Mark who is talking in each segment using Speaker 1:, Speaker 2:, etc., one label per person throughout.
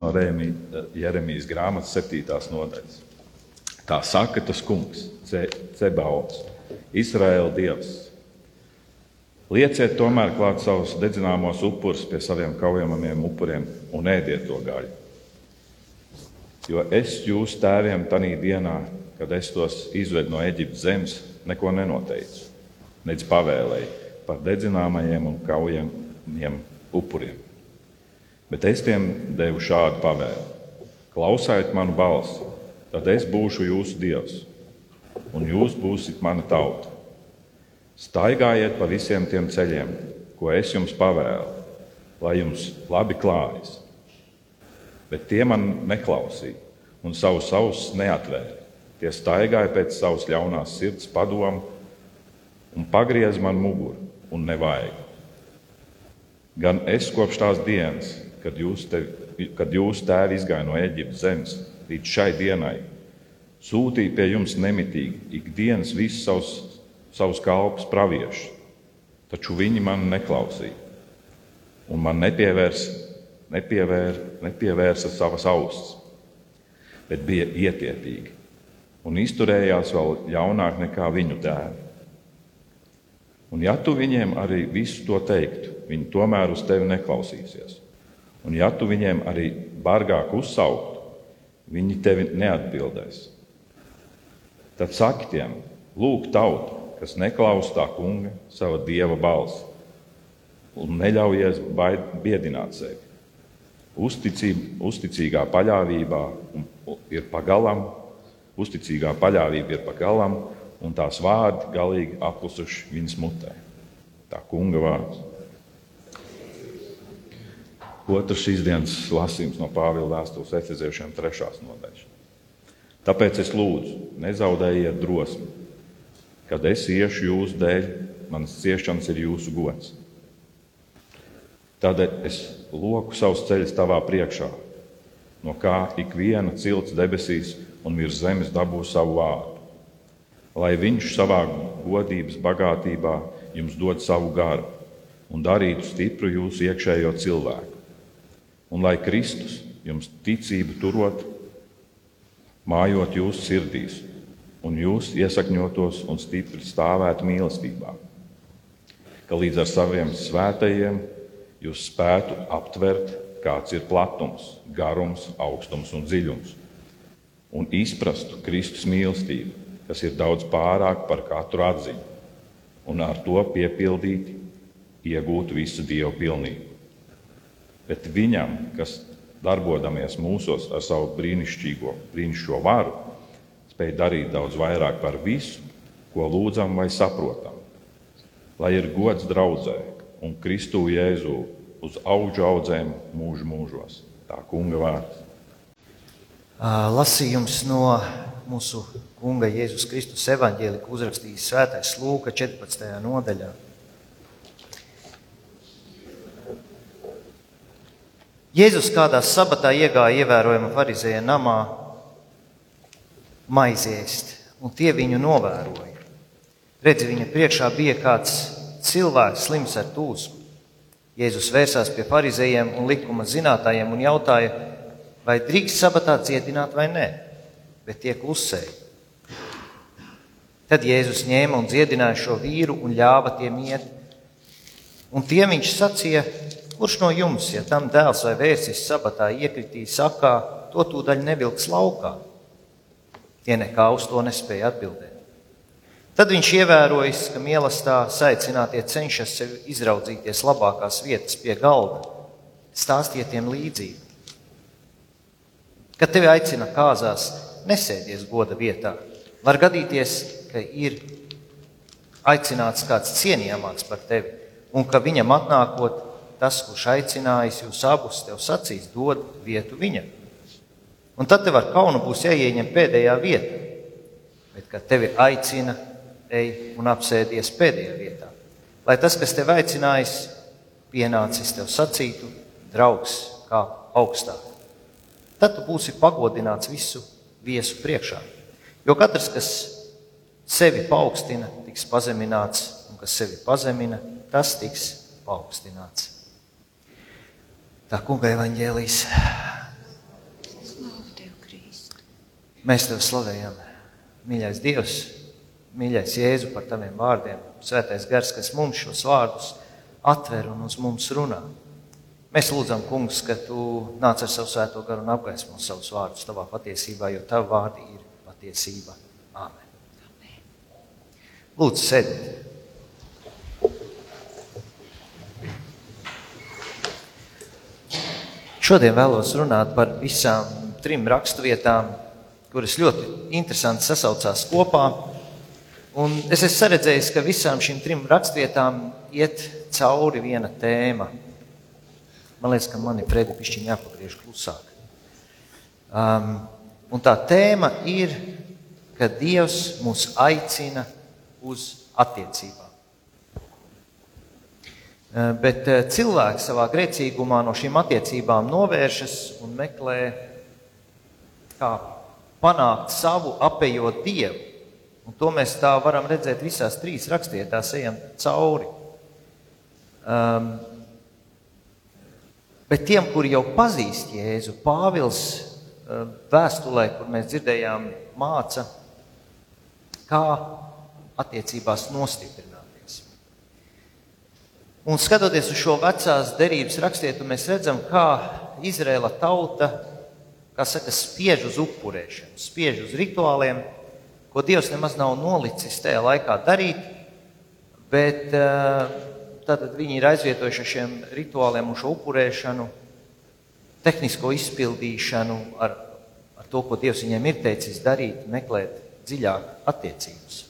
Speaker 1: no Jeremijas grāmatas 7. nodaļas. Tā saka tas kungs, Cebaots, Izraēla dievs. Lieciet tomēr klāt savus dedzināmos upurus pie saviem kaujamajiem upuriem un ēdiet to gaļu. Jo es jūsu tēviem tajā dienā, kad es tos izvedu no Eģiptes zemes, neko nenoteicu, nedz pavēlēju par dedzināmajiem un kaujamiem upuriem. Bet es tiem devu šādu pavēlu: Klausiet manu balsi, tad es būšu jūsu dievs, un jūs būsiet mana tauta. Staigājiet pa visiem tiem ceļiem, ko es jums pavēlu, lai jums labi klājas. Bet tie man neklausīja un savus ausis neatvēra. Tie staigāja pēc savas ļaunās sirds padomu un pagriez man muguru un nevajag. Gan es kopš tās dienas, kad jūs, te, kad jūs tēvi izgāja no Eģiptes zemes līdz šai dienai, sūtīja pie jums nemitīgi ikdienas visus savus, savus kalpus praviešus, taču viņi man neklausīja un man nepievērsa, nepievēr, nepievērsa savas ausis, bet bija ietiepīgi un izturējās vēl ļaunāk nekā viņu tēvi. Un ja tu viņiem arī visu to teiktu, viņi tomēr uz tevi neklausīsies. Un ja tu viņiem arī bargāk uzsauktu, viņi tevi neatbildēs. Tad saki tiem, lūk, tauta, kas neklausās tā kunga, sava dieva balsi, un neļaujies biedināt sevi. Uzticība, uzticīgā paļāvībā ir pagalam, uzticīgā paļāvība ir pagalam, un tās vārdi galīgi apklusuši viņas mutē. Tā kunga vārds. Otrs šīs dienas lasījums no Pāvila vēstules efeziešiem, trešās nodaļas. Tāpēc es lūdzu, nezaudējiet drosmi. Kad es iešu jūsu dēļ, manas ciešanas ir jūsu gods. Tādēļ es loku savus ceļus tavā priekšā, no kā ik viena cilts debesīs un virs zemes dabū savu vārdu. Lai viņš savā godības bagātībā jums dod savu garu un darītu stipru jūsu iekšējo cilvēku un lai Kristus jums ticību turot, mājot jūsu sirdīs, un jūs iesakņotos un stipri stāvētu mīlestībā, ka līdz ar saviem svētajiem jūs spētu aptvert, kāds ir platums, garums, augstums un dziļums, un izprastu Kristus mīlestību, kas ir daudz pārāk par katru atziņu, un ar to piepildīti iegūt visu dievu pilnību bet viņam, kas darbojamies mūsos ar savu brīnišķīgo, brīnišķīgo varu, spēj darīt daudz vairāk par visu, ko lūdzam vai saprotam. Lai ir gods draudzē un Kristū Jēzū uz augu audzēm mūžu mūžos. Tā kunga vārds.
Speaker 2: Lasījums no mūsu kunga Jēzus Kristus evaņģēlika uzrakstījis Svētais Lūka 14. nodaļā. Jēzus kādā sabatā iegāja ievērojama farizēja namā maiziest, un tie viņu novēroja. Redzi, viņa priekšā bija kāds cilvēks slims ar tūsmu. Jēzus vērsās pie farizējiem un likuma zinātājiem un jautāja, vai drīkst sabatā ciedināt vai nē, bet tie klusēja. Tad Jēzus ņēma un dziedināja šo vīru un ļāva tiem iet. Un tiem viņš sacīja, Kurš no jums, ja tam dēls vai vērsis sabatā iekritīs sakā, to tūdaļ nevilks laukā? Tie nekā uz to nespēja atbildēt. Tad viņš ievērojis, ka mīlestā saicinātie cenšas sev izraudzīties labākās vietas pie galda. Stāstiet tiem līdzību. Kad tevi aicina kāzās, nesēdies goda vietā. Var gadīties, ka ir aicināts kāds cienījamāks par tevi, un ka viņam atnākot, tas, kurš aicinājis jūs abus, tev sacīs, dod vietu viņam. Un tad tev ar kaunu būs jāieņem pēdējā vieta. Bet, kad tevi aicina, ej un apsēdies pēdējā vietā. Lai tas, kas tev aicinājis, pienācis tev sacītu, draugs, kā augstāk. Tad tu būsi pagodināts visu viesu priekšā. Jo katrs, kas sevi paaugstina, tiks pazemināts, un kas sevi pazemina, tas tiks paaugstināts. Tā kunga evaņģēlīs. Mēs tevi slavējam, mīļais Dievs, mīļais Jēzu par taviem vārdiem. Svētais gars, kas mums šos vārdus atver un uz mums runā. Mēs lūdzam, kungs, ka tu nāc ar savu svēto garu un apgaismo savus vārdus tavā patiesībā, jo tavi vārdi ir patiesība. Āmen. Lūdzu, sēdiet! Šodien vēlos runāt par visām trim raksturvietām, kuras ļoti interesanti sasaucās kopā. Un es esmu saredzējis, ka visām šīm trim raksturvietām iet cauri viena tēma. Man liekas, ka man ir predipišķiņi jāpagriež klusāk. Um, un tā tēma ir, ka Dievs mūs aicina uz attiecībām. Eh, bet eh, cilvēks savā grēcīgumā no šīm attiecībām novēršas un meklē, kā panākt savu, apējot dievu. Un to mēs tā varam redzēt visās trīs rakstietās, ejam cauri. Um, bet tiem, kuri jau pazīst Jēzu, Pāvils uh, vēstulē, kur mēs dzirdējām, māca, kā attiecībās nostiprināt. Un skatoties uz šo vecās derības rakstietu, mēs redzam, kā Izraela tauta kā saka, spiež uz upurēšanu, spiež uz rituāliem, ko Dievs nemaz nav nolicis tajā laikā darīt. Bet eh, tātad viņi ir aizvietojuši ar šiem rituāliem un šo upurēšanu, tehnisko izpildīšanu, ar, ar to, ko Dievs viņiem ir teicis darīt, meklēt dziļāk attiecības.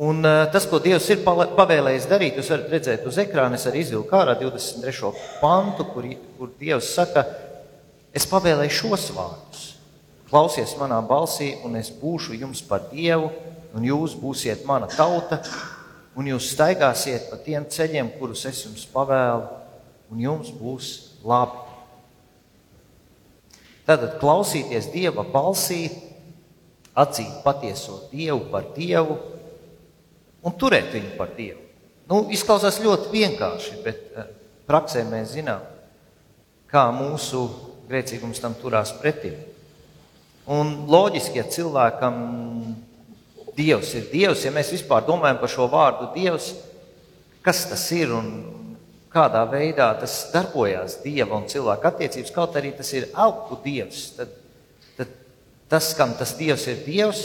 Speaker 2: Un uh, tas, ko Dievs ir pavēlējis darīt, jūs varat redzēt uz ekrāna. Es arī izvilku ārā 23. pantu, kur, kur Dievs saka, es pavēlēju šos vārdus. Klausies manā balsī, un es būšu jums par Dievu, un jūs būsiet mana tauta, un jūs staigāsiet pa tiem ceļiem, kurus es jums pavēlu, un jums būs labi. Tātad klausīties Dieva balsī, atzīt patieso Dievu par Dievu un turēt viņu par Dievu. Nu, izklausās ļoti vienkārši, bet eh, praksē mēs zinām, kā mūsu grēcīgums tam turās pretī. Un loģiski, ja cilvēkam Dievs ir Dievs, ja mēs vispār domājam par šo vārdu Dievs, kas tas ir un kādā veidā tas darbojās Dieva un cilvēka attiecības, kaut arī tas ir augu Dievs, tad, tad tas, kam tas Dievs ir Dievs,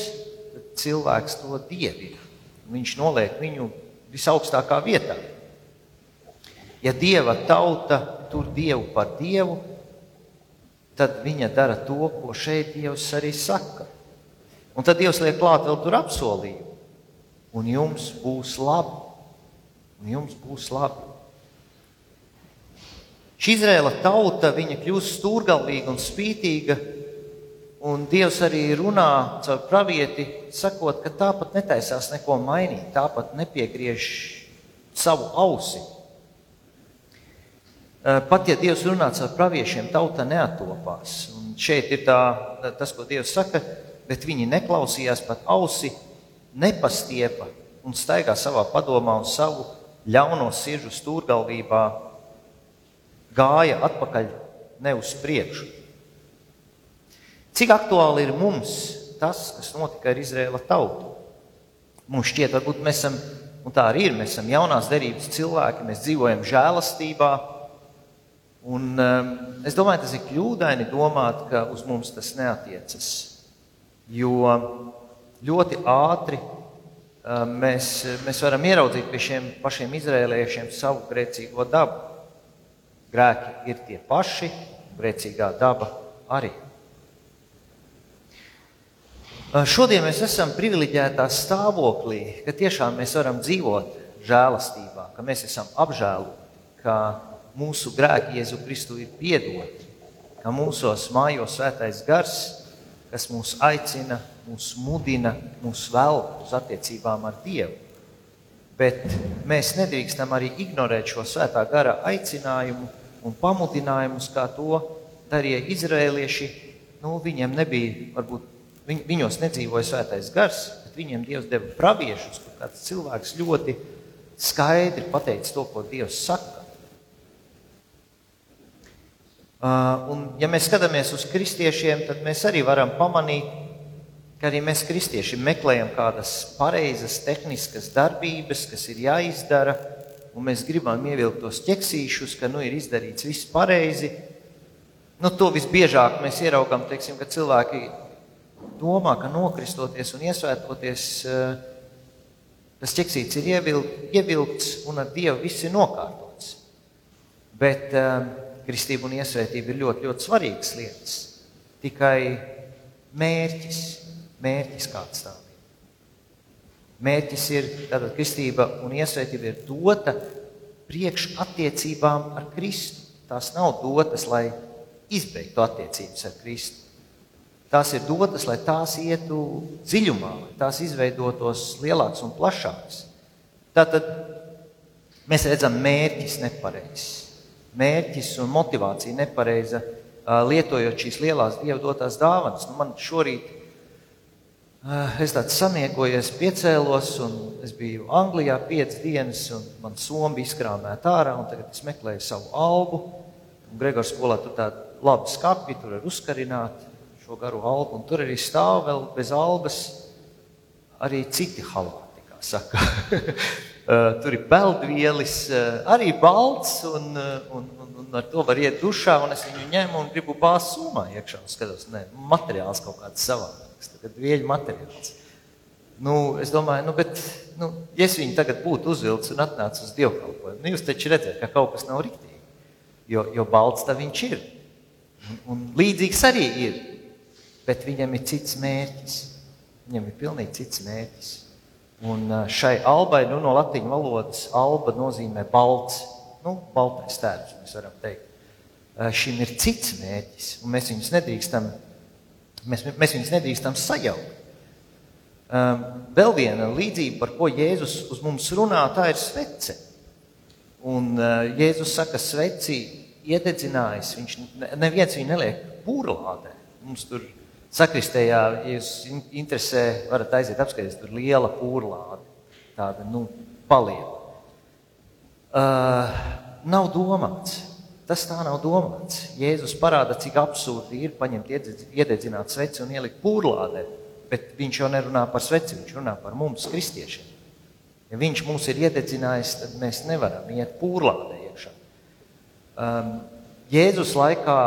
Speaker 2: cilvēks to dievina. Viņš noliek viņu visaugstākā vietā. Ja dieva tauta tur dievu par dievu, tad viņa dara to, ko šeit Dievs arī saka. Un tad Dievs liek klāt vēl tur apsolījumu. Un jums būs labi. Un jums būs labi. Šī Izraela tauta kļūst stūrgalvīga un spītīga Un Dievs arī runā caur pravieti, sakot, ka tāpat netaisās neko mainīt, tāpat nepiegriež savu ausi. Pat ja Dievs runā caur praviešiem, tauta neatopās. Un šeit ir tā, tas, ko Dievs saka, bet viņi neklausījās pat ausi, nepastiepa un staigā savā padomā un savu ļauno sirdžu stūrgalvībā gāja atpakaļ ne uz priekšu. Cik aktuāli ir mums tas, kas notika ar Izraēla tautu? Mums šķiet, varbūt mēs esam, un tā arī ir, mēs esam jaunās derības cilvēki, mēs dzīvojam žēlastībā. Un, um, es domāju, tas ir kļūdaini domāt, ka uz mums tas neatiecas. Jo ļoti ātri um, mēs, mēs varam ieraudzīt pie šiem pašiem izrēliešiem savu grēcīgo dabu. Grēki ir tie paši, grēcīgā daba arī. Šodien mēs esam privileģētā stāvoklī, ka tiešām mēs varam dzīvot žēlastībā, ka mēs esam apžēloti, ka mūsu grēki Jēzu Kristu ir piedoti, ka mūsos mājo svētais gars, kas mūs aicina, mūs mudina, mūs vēl uz attiecībām ar Dievu. Bet mēs nedrīkstam arī ignorēt šo svētā gara aicinājumu un pamudinājumus, kā to darīja izrēlieši. Nu, viņiem nebija varbūt Viņ, viņos nedzīvoja svētais gars, bet viņiem Dievs deva praviešus, kur kāds cilvēks ļoti skaidri pateica to, ko Dievs saka. Un, ja mēs skatāmies uz kristiešiem, tad mēs arī varam pamanīt, ka arī mēs kristieši meklējam kādas pareizas, tehniskas darbības, kas ir jāizdara, un mēs gribam ievilkt tos ķeksīšus, ka nu, ir izdarīts viss pareizi. Nu, to visbiežāk mēs ieraugām, teiksim, ka cilvēki domā, ka nokristoties un iesvētoties, tas ķeksīts ir ievilkts un ar Dievu viss ir nokārtots. Bet uh, kristība un iesvētība ir ļoti, ļoti svarīgas lietas. Tikai mērķis, mērķis kāds tā ir. Mērķis ir, tātad kristība un iesvētība ir dota priekš attiecībām ar Kristu. Tās nav dotas, lai izbeigtu attiecības ar Kristu. Tās ir dotas, lai tās ietu dziļumā, lai tās izveidotos lielākas un plašākas. Tātad mēs redzam, mērķis nepareizs mērķis un motivācija nepareiza, lietojot šīs lielās dievu dotās dāvanas. Nu, man šorīt es tāds samiegojies, piecēlos, un es biju Anglijā piecas dienas, un man sombi izkrāmēta ārā, un tagad es meklēju savu albu. Gregors skolā tur tāda laba skapja, tur ir uzkarināta šo garu albu, un tur arī stāv vēl bez albas arī citi halāti, kā saka. Uh, tur ir peldvielis, uh, arī balts, un, uh, un, un, un ar to var iet dušā. Es viņu ņemu un gribu bāzt sumā iekšā. Es skatos, ne, materiāls kaut kāds savādāks, tagad vieļu materiāls. Nu, es domāju, nu, bet, nu, ja es viņu tagad būtu uzvilcis un atnācis uz dievkalpojumu, nu, jūs taču redzat, ka kaut kas nav riktīgi. Jo, jo balts tā viņš ir. Un, un līdzīgs arī ir. Bet viņam ir cits mērķis. Viņam ir pilnīgi cits mērķis. Un šai albai nu, no latviešu valodas alba nozīmē balts, nu, baltais tērps, mēs varam teikt. Šim ir cits mērķis, un mēs viņus nedrīkstam, mēs, mēs viņus nedrīkstam sajaukt. Vēl viena līdzība, par ko Jēzus uz mums runā, tā ir svece. Un Jēzus saka, sveci iededzinājis, viņš neviens viņu neliek pūrlādē. Mums tur ir Sakristējā, ja jūs interesē, varat aiziet apskatīties, tur liela pūrlāde, tāda, nu, paliela. Uh, nav domāts. Tas tā nav domāts. Jēzus parāda, cik absurdi ir paņemt iededzināt sveci un ielikt pūrlādē, bet viņš jau nerunā par sveci, viņš runā par mums, kristiešiem. Ja viņš mūs ir iededzinājis, tad mēs nevaram iet pūrlādē iekšā. Um, Jēzus laikā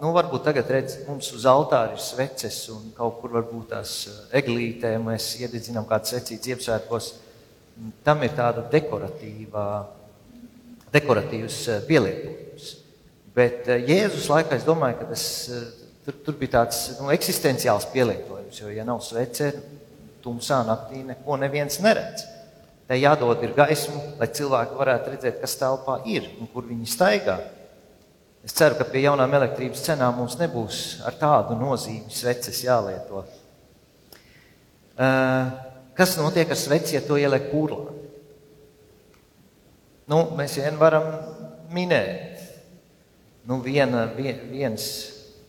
Speaker 2: nu, varbūt tagad redz, mums uz altāra ir sveces, un kaut kur varbūt tās eh, eglītē mēs iededzinām kādu secību Ziemassvētkos. Tam ir tāda dekoratīva, dekoratīvs eh, pielietojums. Bet eh, Jēzus laikā es domāju, ka tas, tur, tur bija tāds nu, eksistenciāls pielietojums, jo, ja nav svece, tumsā naktī neko neviens neredz. Tai jādod ir gaismu, lai cilvēki varētu redzēt, kas telpā ir un kur viņi staigā. Es ceru, ka pie jaunām elektrības cenām mums nebūs ar tādu nozīmi sveces jālieto. Kas notiek ar sveci, ja to ieliek pūrlā? Nu, mēs vien varam minēt. Nu, viena, vien, viens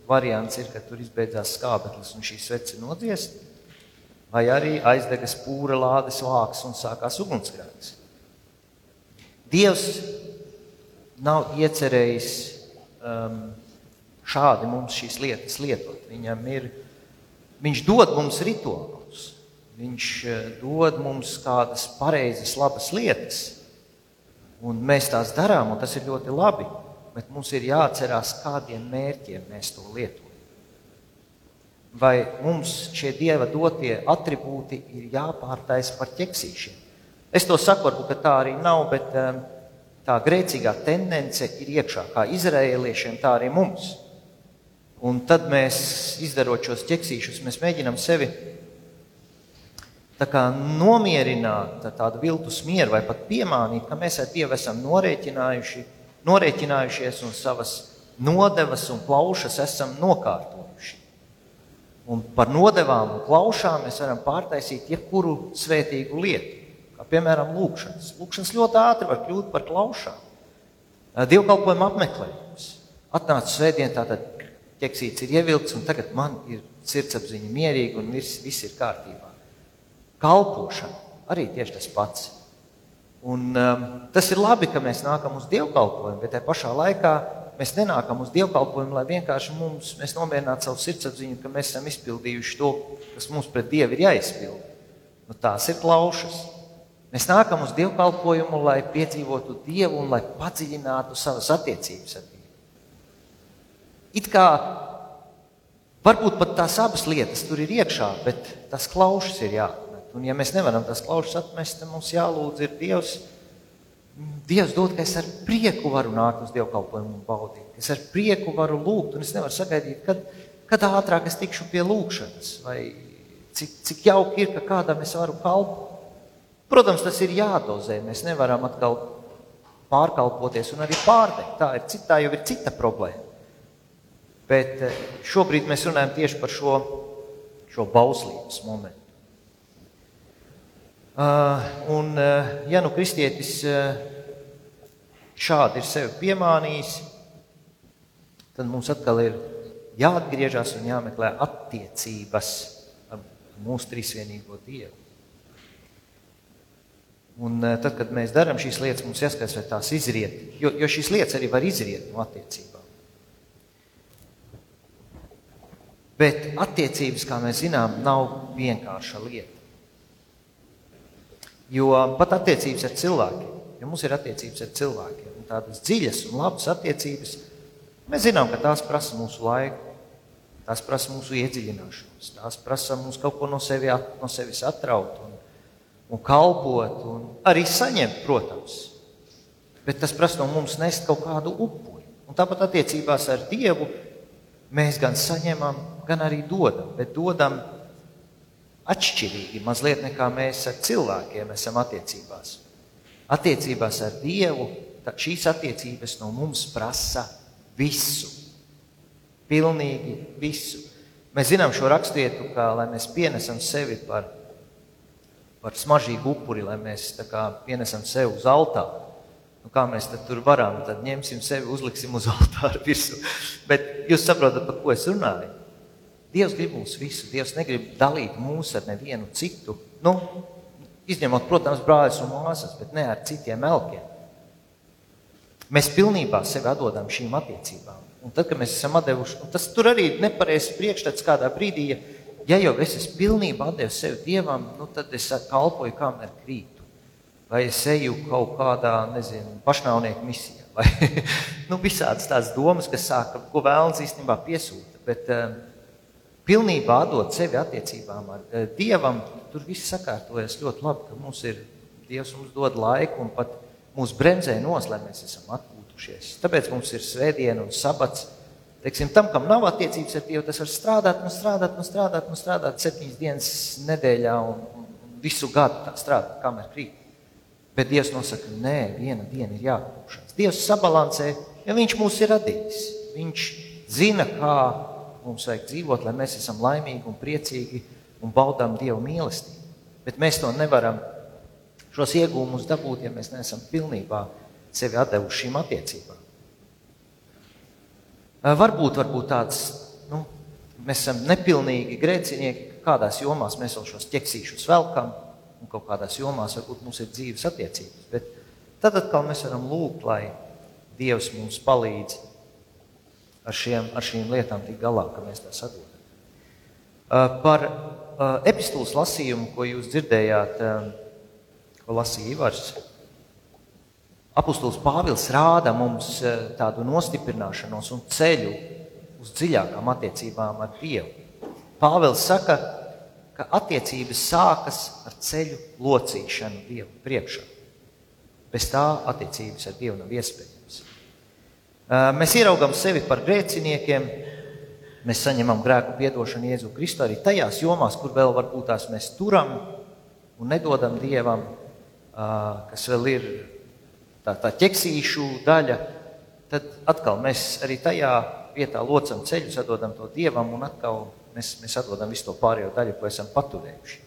Speaker 2: variants ir, ka tur izbeidzās skābeklis un šī svece nodziest, vai arī aizdegas pūra lādes vāks un sākās ugunsgrēks. Dievs nav iecerējis um, šādi mums šīs lietas lietot. Viņam ir, viņš dod mums rituālus, viņš uh, dod mums kādas pareizas, labas lietas, un mēs tās darām, un tas ir ļoti labi. Bet mums ir jāatcerās, kādiem mērķiem mēs to lietojam. Vai mums šie dieva dotie attribūti ir jāpārtaisa par ķeksīšiem? Es to saku, varbūt tā arī nav, bet um, tā grēcīgā tendence ir iekšā, kā izrēliešiem, tā arī mums. Un tad mēs, izdarot šos ķeksīšus, mēs mēģinām sevi nomierināt ar tādu viltus mieru, vai pat piemānīt, ka mēs ar Dievu esam norēķinājuši, norēķinājušies un savas nodevas un plaušas esam nokārtojuši. Un par nodevām un plaušām mēs varam pārtaisīt jebkuru svētīgu lietu kā piemēram lūkšanas. Lūkšanas ļoti ātri var kļūt par klaušām. Dievkalpojuma apmeklējums. Atnāca svētdien, tātad ķeksīts ir ievilkts, un tagad man ir sirdsapziņa mierīga un viss, viss ir kārtībā. Kalpošana arī tieši tas pats. Un, um, tas ir labi, ka mēs nākam uz dievkalpojumu, bet tajā pašā laikā mēs nenākam uz dievkalpojumu, lai vienkārši mums, mēs nomierinātu savu sirdsapziņu, ka mēs esam izpildījuši to, kas mums pret Dievu ir jāizpild. Nu, tās ir klaušas. Mēs nākam uz dievkalpojumu, lai piedzīvotu Dievu un lai padziļinātu savas attiecības ar Dievu. It kā varbūt pat tās abas lietas tur ir iekšā, bet tas klaušas ir jāatmet. Un ja mēs nevaram tās klaušas atmest, tad mums jālūdz ir Dievs Dievs dod, ka es ar prieku varu nākt uz dievkalpojumu un baudīt. Es ar prieku varu lūgt, un es nevaru sagaidīt, kad, kad ātrāk es tikšu pie lūgšanas, vai cik, cik jauki ir, ka kādam es varu kalpot. Protams, tas ir jādozē. Mēs nevaram atkal pārkalpoties un arī pārdegt. Tā, ir, tā jau ir cita problēma. Bet eh, šobrīd mēs runājam tieši par šo, šo bauslības momentu. Uh, un, uh, ja nu kristietis uh, šādi ir sevi piemānījis, tad mums atkal ir jāatgriežas un jāmeklē attiecības ar mūsu trīsvienīgo Dievu. Un tad, kad mēs darām šīs lietas, mums jāskatās, vai tās izriet, jo, jo šīs lietas arī var izriet no attiecībām. Bet attiecības, kā mēs zinām, nav vienkārša lieta. Jo pat attiecības ar cilvēkiem, ja mums ir attiecības ar cilvēkiem, tādas dziļas un labas attiecības, mēs zinām, ka tās prasa mūsu laiku, tās prasa mūsu iedziļināšanos, tās prasa mums kaut ko no, sevi, no sevis atraut un, un kalpot, un arī saņemt, protams. Bet tas prasa no mums nest kaut kādu upuri. Un tāpat attiecībās ar Dievu mēs gan saņemam, gan arī dodam, bet dodam atšķirīgi mazliet nekā mēs ar cilvēkiem esam attiecībās. Attiecībās ar Dievu šīs attiecības no mums prasa visu. Pilnīgi visu. Mēs zinām šo raksturvietu, kā lai mēs pienesam sevi par, par smaržīgu upuri, lai mēs kā, pienesam sevi uz altāra. Nu, kā mēs tur varam, tad ņemsim sevi, uzliksim uz altāra virsmu. Bet jūs saprotat, par ko es runāju? Dievs grib mums visu. Dievs negrib dalīt mūs ar nevienu citu. Nu, izņemot, protams, brāļus un māsas, bet ne ar citiem elkiem. Mēs pilnībā sevi atdodam šīm attiecībām. Un tad, kad mēs esam devuši, tas tur arī ir nepareizs priekšstats kādā brīdī, ja, ja jau es esmu pilnībā devis sevi Dievam, nu, tad es kalpoju, kamēr krītu. Vai es eju kaut kādā, nezinu, pašnāvnieku misijā. Vai nu, visādas tās domas, kas sāka, ko vēlams īstenībā piesūta. Bet, uh, pilnībā atdot sevi attiecībām ar eh, Dievam, tur viss sakārtojas ļoti labi, ka mums ir Dievs mums dod laiku un pat mūsu bremzē nos, lai mēs esam atpūtušies. Tāpēc mums ir svētdiena un sabats. Teiksim, tam, kam nav attiecības ar Dievu, tas var strādāt, un strādāt, un strādāt, un strādāt septiņas dienas nedēļā un, un visu gadu strādāt, kamēr krīt. Bet Dievs nosaka, nē, viena diena ir jāatpūšas. Dievs sabalansē, jo Viņš mūs ir radījis. Viņš zina, kā mums vajag dzīvot, lai mēs esam laimīgi un priecīgi un baudām Dieva mīlestību. Bet mēs to nevaram šos iegūmus dabūt, ja mēs neesam pilnībā sevi devuši šīm attiecībām. Varbūt, varbūt tāds, nu, mēs esam nepilnīgi grēcinieki, kādās jomās mēs vēl šos ķeksīšus velkam, un kaut kādās jomās varbūt mums ir dzīves attiecības. Bet tad atkal mēs varam lūgt, lai Dievs mums palīdz ar, šiem, ar šīm lietām tik galā, ka mēs tās atdodam. Uh, par uh, epistolas lasījumu, ko jūs dzirdējāt, ko lasīja Ivars. Apostols Pāvils rāda mums uh, tādu nostiprināšanos un ceļu uz dziļākām attiecībām ar Dievu. Pāvils saka, ka attiecības sākas ar ceļu locīšanu Dievu priekšā. Bez tā attiecības ar Dievu nav iespējams. Mēs ieraugām sevi par grēciniekiem, mēs saņemam grēku piedošanu Jēzu Kristu arī tajās jomās, kur vēl varbūt tās mēs turam un nedodam Dievam, kas vēl ir tā, tā ķeksīšu daļa, tad atkal mēs arī tajā vietā locam ceļu, atdodam to Dievam un atkal mēs, mēs atdodam visu to pārējo daļu, ko esam paturējuši.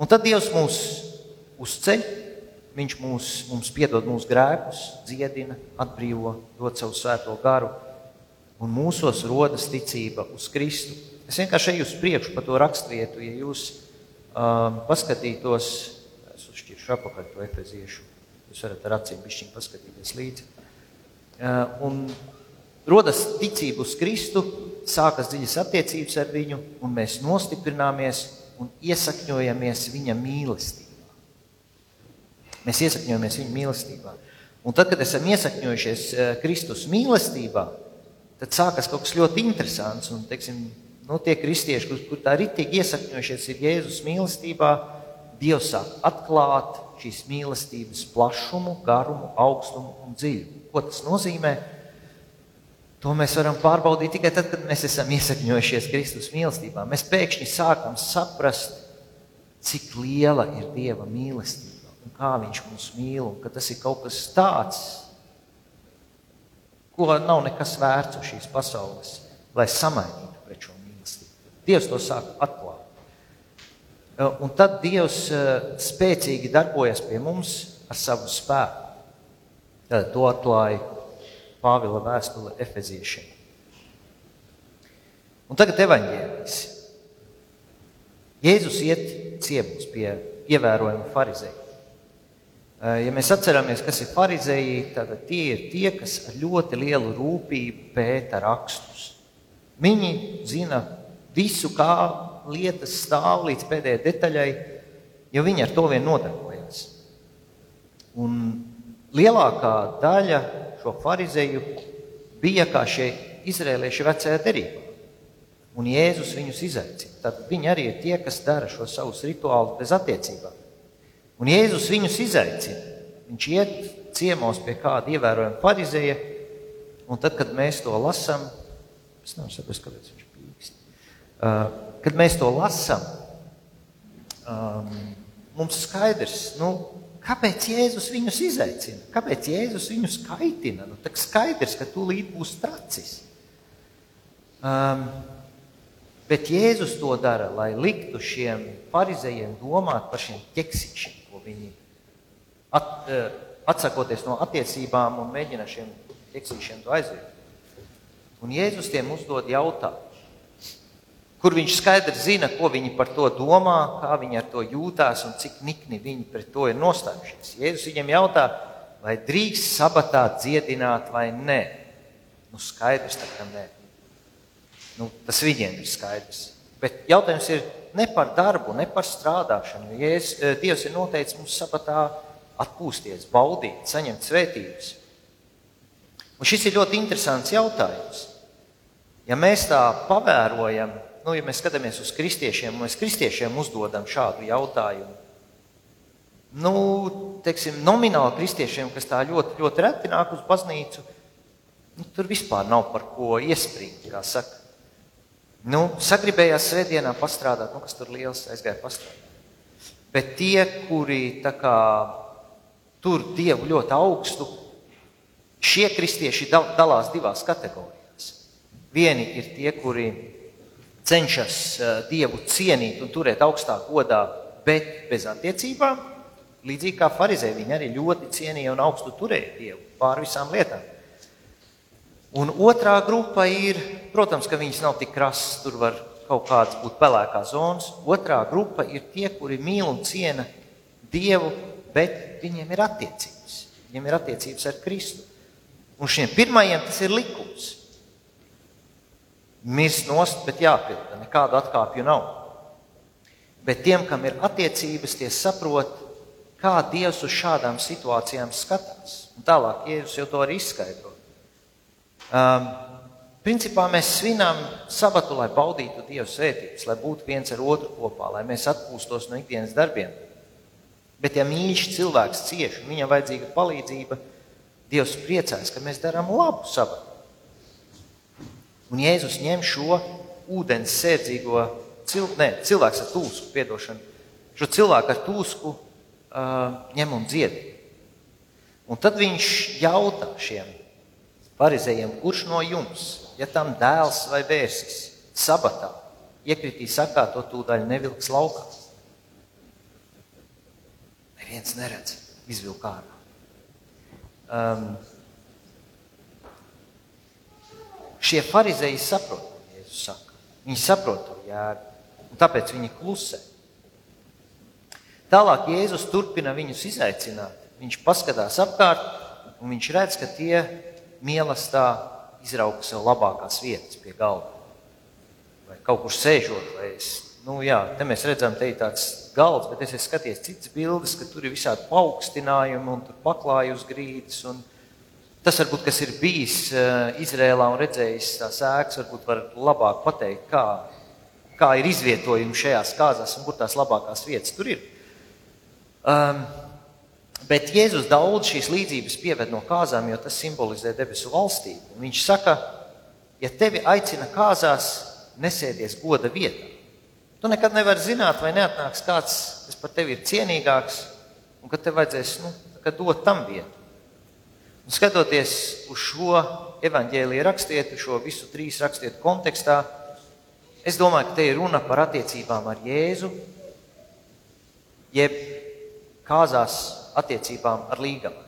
Speaker 2: Un tad Dievs mūs uzceļ Viņš mūs, mums piedod mūsu grēkus, dziedina, atbrīvo, dod savu svēto garu, un mūsos rodas ticība uz Kristu. Es vienkārši eju uz priekšu pa to raksturvietu, ja jūs um, paskatītos, es uzšķiršu apakaļ to efeziešu, jūs varat ar acīm bišķiņ paskatīties līdzi. Uh, un rodas ticība uz Kristu, sākas dziļas attiecības ar viņu, un mēs nostiprināmies un iesakņojamies viņa mīlestībā. Mēs iesakņojamies viņa mīlestībā. Un tad, kad esam iesakņojušies eh, Kristus mīlestībā, tad sākas kaut kas ļoti interesants. Un, teiksim, nu, tie kristieši, kur, kur tā ritīgi iesakņojušies ir Jēzus mīlestībā, Dievs sāk atklāt šīs mīlestības plašumu, garumu, augstumu un dziļumu. Ko tas nozīmē? To mēs varam pārbaudīt tikai tad, kad mēs esam iesakņojušies Kristus mīlestībā. Mēs pēkšņi sākam saprast, cik liela ir Dieva mīlestība un kā Viņš mūs mīl. Un ka tas ir kaut kas tāds, ko nav nekas vērts uz šīs pasaules, lai samainītu pret šo mīlestību. Dievs to sāk atklāt. Un tad Dievs eh, spēcīgi darbojas pie mums ar savu spēku. Tad to atklāja Pāvila vēstule Efeziešiem. Un tagad evaņģēlijas. Jēzus iet ciemos pie ievērojama farizēja. Ja mēs atceramies, kas ir farizēji, tad tie ir tie, kas ar ļoti lielu rūpību pēta rakstus. Viņi zina visu, kā lietas stāv līdz pēdējai detaļai, jo viņi ar to vien nodarbojas. Un lielākā daļa šo farizēju bija kā šie izrēlieši vecajā derībā. Un Jēzus viņus izaicina. Tad viņi arī ir tie, kas dara šo savus rituālus bez attiecībām. Un Jēzus viņus izaicina. Viņš iet ciemos pie kāda ievērojama farizēja, un tad, kad mēs to lasām, es saprast, kāpēc viņš pīkst. Uh, kad mēs to lasām, um, mums skaidrs, nu, Kāpēc Jēzus viņus izaicina? Kāpēc Jēzus viņus kaitina? Nu, tā skaidrs, ka tūlīt būs tracis. Um, bet Jēzus to dara, lai liktu šiem farizējiem domāt par šiem ķeksīšiem, ko viņi at, uh, atsakoties no attiecībām un mēģina šiem ķeksīšiem to aizviet. Un Jēzus tiem uzdod jautājumu kur viņš skaidri zina, ko viņi par to domā, kā viņi ar to jūtās un cik nikni viņi pret to ir nostājušies. Jēzus viņam jautā, vai drīkst sabatā dziedināt vai nē. Nu, skaidrs, ka nē. Nu, tas viņiem ir skaidrs. Bet jautājums ir ne par darbu, ne par strādāšanu. Jēzus, eh, Dievs ir noteicis mums sabatā atpūsties, baudīt, saņemt svētības. Un šis ir ļoti interesants jautājums. Ja mēs tā pavērojam, nu, ja mēs skatāmies uz kristiešiem, mēs kristiešiem uzdodam šādu jautājumu. Nu, teiksim, nomināli kristiešiem, kas tā ļoti, ļoti reti nāk uz baznīcu, nu, tur vispār nav par ko iesprūst. Nu, sagribējās svētdienā pastrādāt, nu, kas tur liels aizgāja pastrādāt. Bet tie, kuri kā, tur dievu ļoti augstu, šie kristieši dalās divās kategorijās. Vieni ir tie, kuri cenšas Dievu cienīt un turēt augstā godā, bet bez attiecībām. Līdzīgi kā farizēji, viņi arī ļoti cienīja un augstu turēja Dievu pār visām lietām. Un otrā grupa ir, protams, ka viņas nav tik krasas, tur var kaut kādas būt pelēkās zonas. Otrā grupa ir tie, kuri mīl un ciena Dievu, bet viņiem ir attiecības. Viņiem ir attiecības ar Kristu. Un šiem pirmajiem tas ir likums mirst nost, bet jāpilda. Nekādu atkāpju nav. Bet tiem, kam ir attiecības, tie saprot, kā Dievs uz šādām situācijām skatās. Un tālāk, Jēzus jau to arī izskaidro. Um, principā mēs svinām sabatu, lai baudītu Dieva svētības, lai būtu viens ar otru kopā, lai mēs atpūstos no ikdienas darbiem. Bet, ja mīļš cilvēks cieš un viņam vajadzīga palīdzība, Dievs priecājas, ka mēs darām labu sabatu. Un Jēzus ņem šo ūdens sērdzīgo cil, ne, cilvēku ar tūsku, piedošanu, šo cilvēku ar tūsku uh, ņem un dzied. Un tad viņš jautā šiem farizējiem, kurš no jums, ja tam dēls vai bērsis, sabatā iekritīs sakā, to tūdaļ nevilks laukā. Neviens neredz, izvilk ārā. Um, Šie farizēji saprot, ko Jēzus saka. Viņi saprot to jēgu, un tāpēc viņi klusē. Tālāk Jēzus turpina viņus izaicināt. Viņš paskatās apkārt, un viņš redz, ka tie mīlestībā izrauga sev labākās vietas pie galda. Vai kaut kur sēžot, vai es, nu jā, te mēs redzam, te ir tāds galds, bet es esmu skatījies citas bildes, ka tur ir visādi paaugstinājumi un tur paklāju uz grīdas. Un tas varbūt, kas ir bijis uh, Izrēlā un redzējis tās ēkas, varbūt var labāk pateikt, kā, kā ir izvietojumi šajās kāzās un kur tās labākās vietas tur ir. Um, Bet Jēzus daudz šīs līdzības pieved no kāzām, jo tas simbolizē debesu valstību. Viņš saka, ja tevi aicina kāzās, nesēdies goda vietā. Tu nekad nevari zināt, vai neatnāks kāds, kas par tevi ir cienīgāks, un ka tev vajadzēs nu, dot tam vietu. Skatoties uz šo evaņģēlīju rakstietu, šo visu trīs rakstietu kontekstā, es domāju, ka te ir runa par attiecībām ar Jēzu, jeb kāzās attiecībām ar līgavu,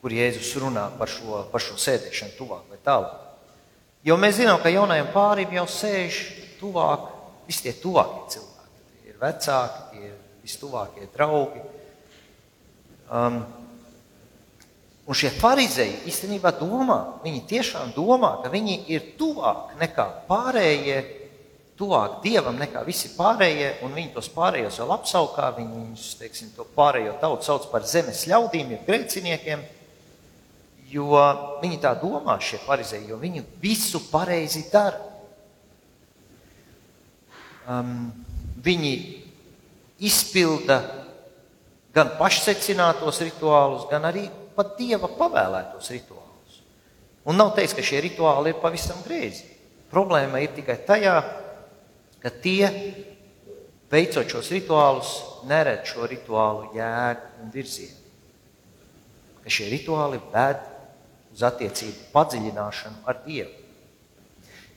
Speaker 2: kur Jēzus runā par šo, par šo sēdešanu tuvāk vai tālāk. Jo mēs zinām, ka jaunajam pārim jau sēž tuvāk visi tie tuvākie cilvēki. Tie ir vecāki, tie ir vistuvākie draugi. Um, un šie farizēji īstenībā domā, viņi tiešām domā, ka viņi ir tuvāk nekā pārējie tuvāk dievam nekā visi pārējie, un viņi tos pārējos vēl apsaukā. Viņi viņus, teiksim, to pārējo tautu sauc par zemes ļaudīm, jeb grēciniekiem. Jo viņi tā domā, šie farizēji, jo viņi visu pareizi dara. Um, viņi izpilda gan pašsecinātos rituālus, gan arī pat dieva pavēlētos rituālus. Un nav teiks, ka šie rituāli ir pavisam greizi. Problēma ir tikai tajā, ka tie, veicot šos rituālus, neredz šo rituālu jēgu un virzienu. Ka šie rituāli ved uz attiecību padziļināšanu ar Dievu.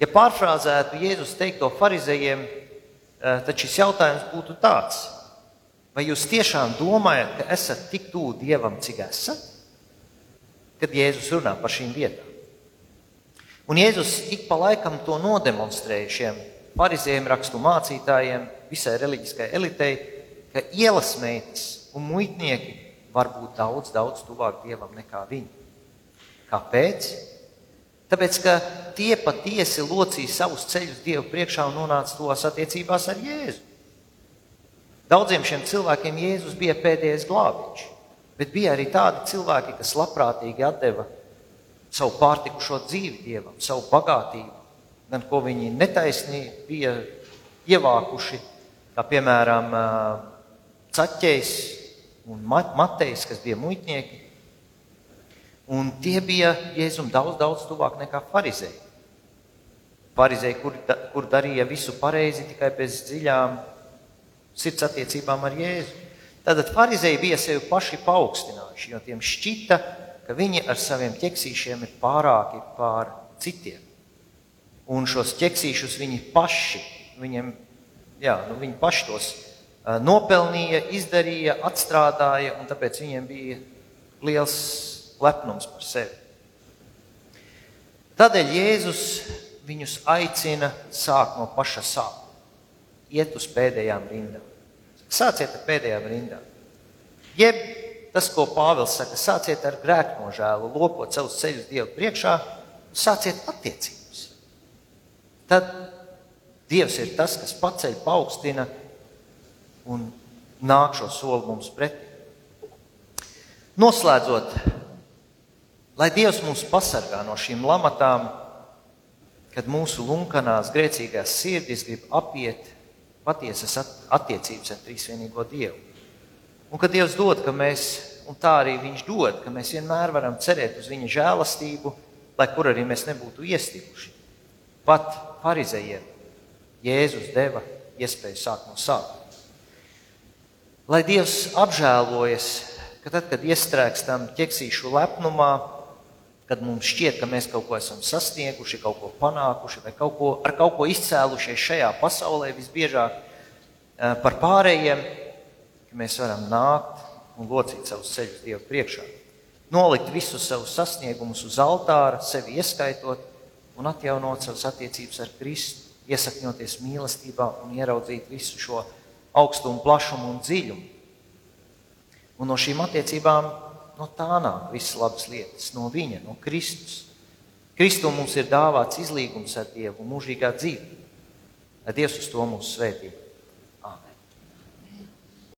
Speaker 2: Ja pārfrāzētu Jēzus teikto farizējiem, eh, tad šis jautājums būtu tāds: vai jūs tiešām domājat, ka esat tik tuvu Dievam, cik esat? Kad Jēzus runā par šīm vietām. Un Jēzus ik pa laikam to nodemonstrēja šiem farizējiem, rakstu mācītājiem, visai reliģiskai elitei, ka ielas meitas un muitnieki var būt daudz, daudz tuvāk dievam nekā viņi. Kāpēc? Tāpēc, ka tie patiesi locīja savus ceļus Dievu priekšā un nonāca tos attiecībās ar Jēzu. Daudziem šiem cilvēkiem Jēzus bija pēdējais glābiņš, bet bija arī tādi cilvēki, kas labprātīgi deva savu pārtikušo dzīvi Dievam, savu bagātību, gan ko viņi netaisnīgi bija ievākuši, kā piemēram Caķējs un Matejs, kas bija muitnieki. Un tie bija Jēzum daudz, daudz tuvāk nekā farizēji. Farizēji, kur, kur darīja visu pareizi, tikai bez dziļām sirds attiecībām ar Jēzu. Tātad farizēji bija sevi paši paaugstinājuši, jo tiem šķita, ka viņi ar saviem ķeksīšiem ir pārāki pār citiem un šos ķeksīšus viņi paši, viņiem, jā, nu, viņi paši tos uh, nopelnīja, izdarīja, atstrādāja, un tāpēc viņiem bija liels lepnums par sevi. Tādēļ Jēzus viņus aicina sākt no paša sākuma, iet uz pēdējām rindām. Sāciet ar pēdējām rindām. Jeb tas, ko Pāvils saka, sāciet ar grēknožēlu, lopot savus ceļus Dievu priekšā, sāciet attiecības. Tad Dievs ir tas, kas paceļ, paaugstina un nāk šo soli mums pretī. Noslēdzot, lai Dievs mūs pasargā no šīm lamatām, kad mūsu lunkanās, grēcīgās sirdis grib apiet patiesas attiecības ar trīsvienīgo Dievu. Un kad Dievs dod, ka mēs, un tā arī Viņš dod, ka mēs vienmēr varam cerēt uz Viņa žēlastību, lai kur arī mēs nebūtu iestiguši. Pat farizējiem Jēzus deva iespēju sākt no sākuma. Lai Dievs apžēlojas, ka tad, kad iestrēgstam ķeksīšu lepnumā, kad mums šķiet, ka mēs kaut ko esam sasnieguši, kaut ko panākuši vai kaut ko, ar kaut ko izcēlušies šajā pasaulē, visbiežāk par pārējiem, ka mēs varam nākt un locīt savus ceļus Dievu priekšā. Nolikt visus savus sasniegumus uz altāra, sevi ieskaitot, un atjaunot savas attiecības ar Kristu, iesakņoties mīlestībā un ieraudzīt visu šo augstumu, plašumu un dziļumu. Un no šīm attiecībām no tā nāk visas labas lietas, no viņa, no Kristus. Kristū mums ir dāvāts izlīgums ar Dievu mūžīgā dzīve. Dievs uz to mūs svētī. Āmen.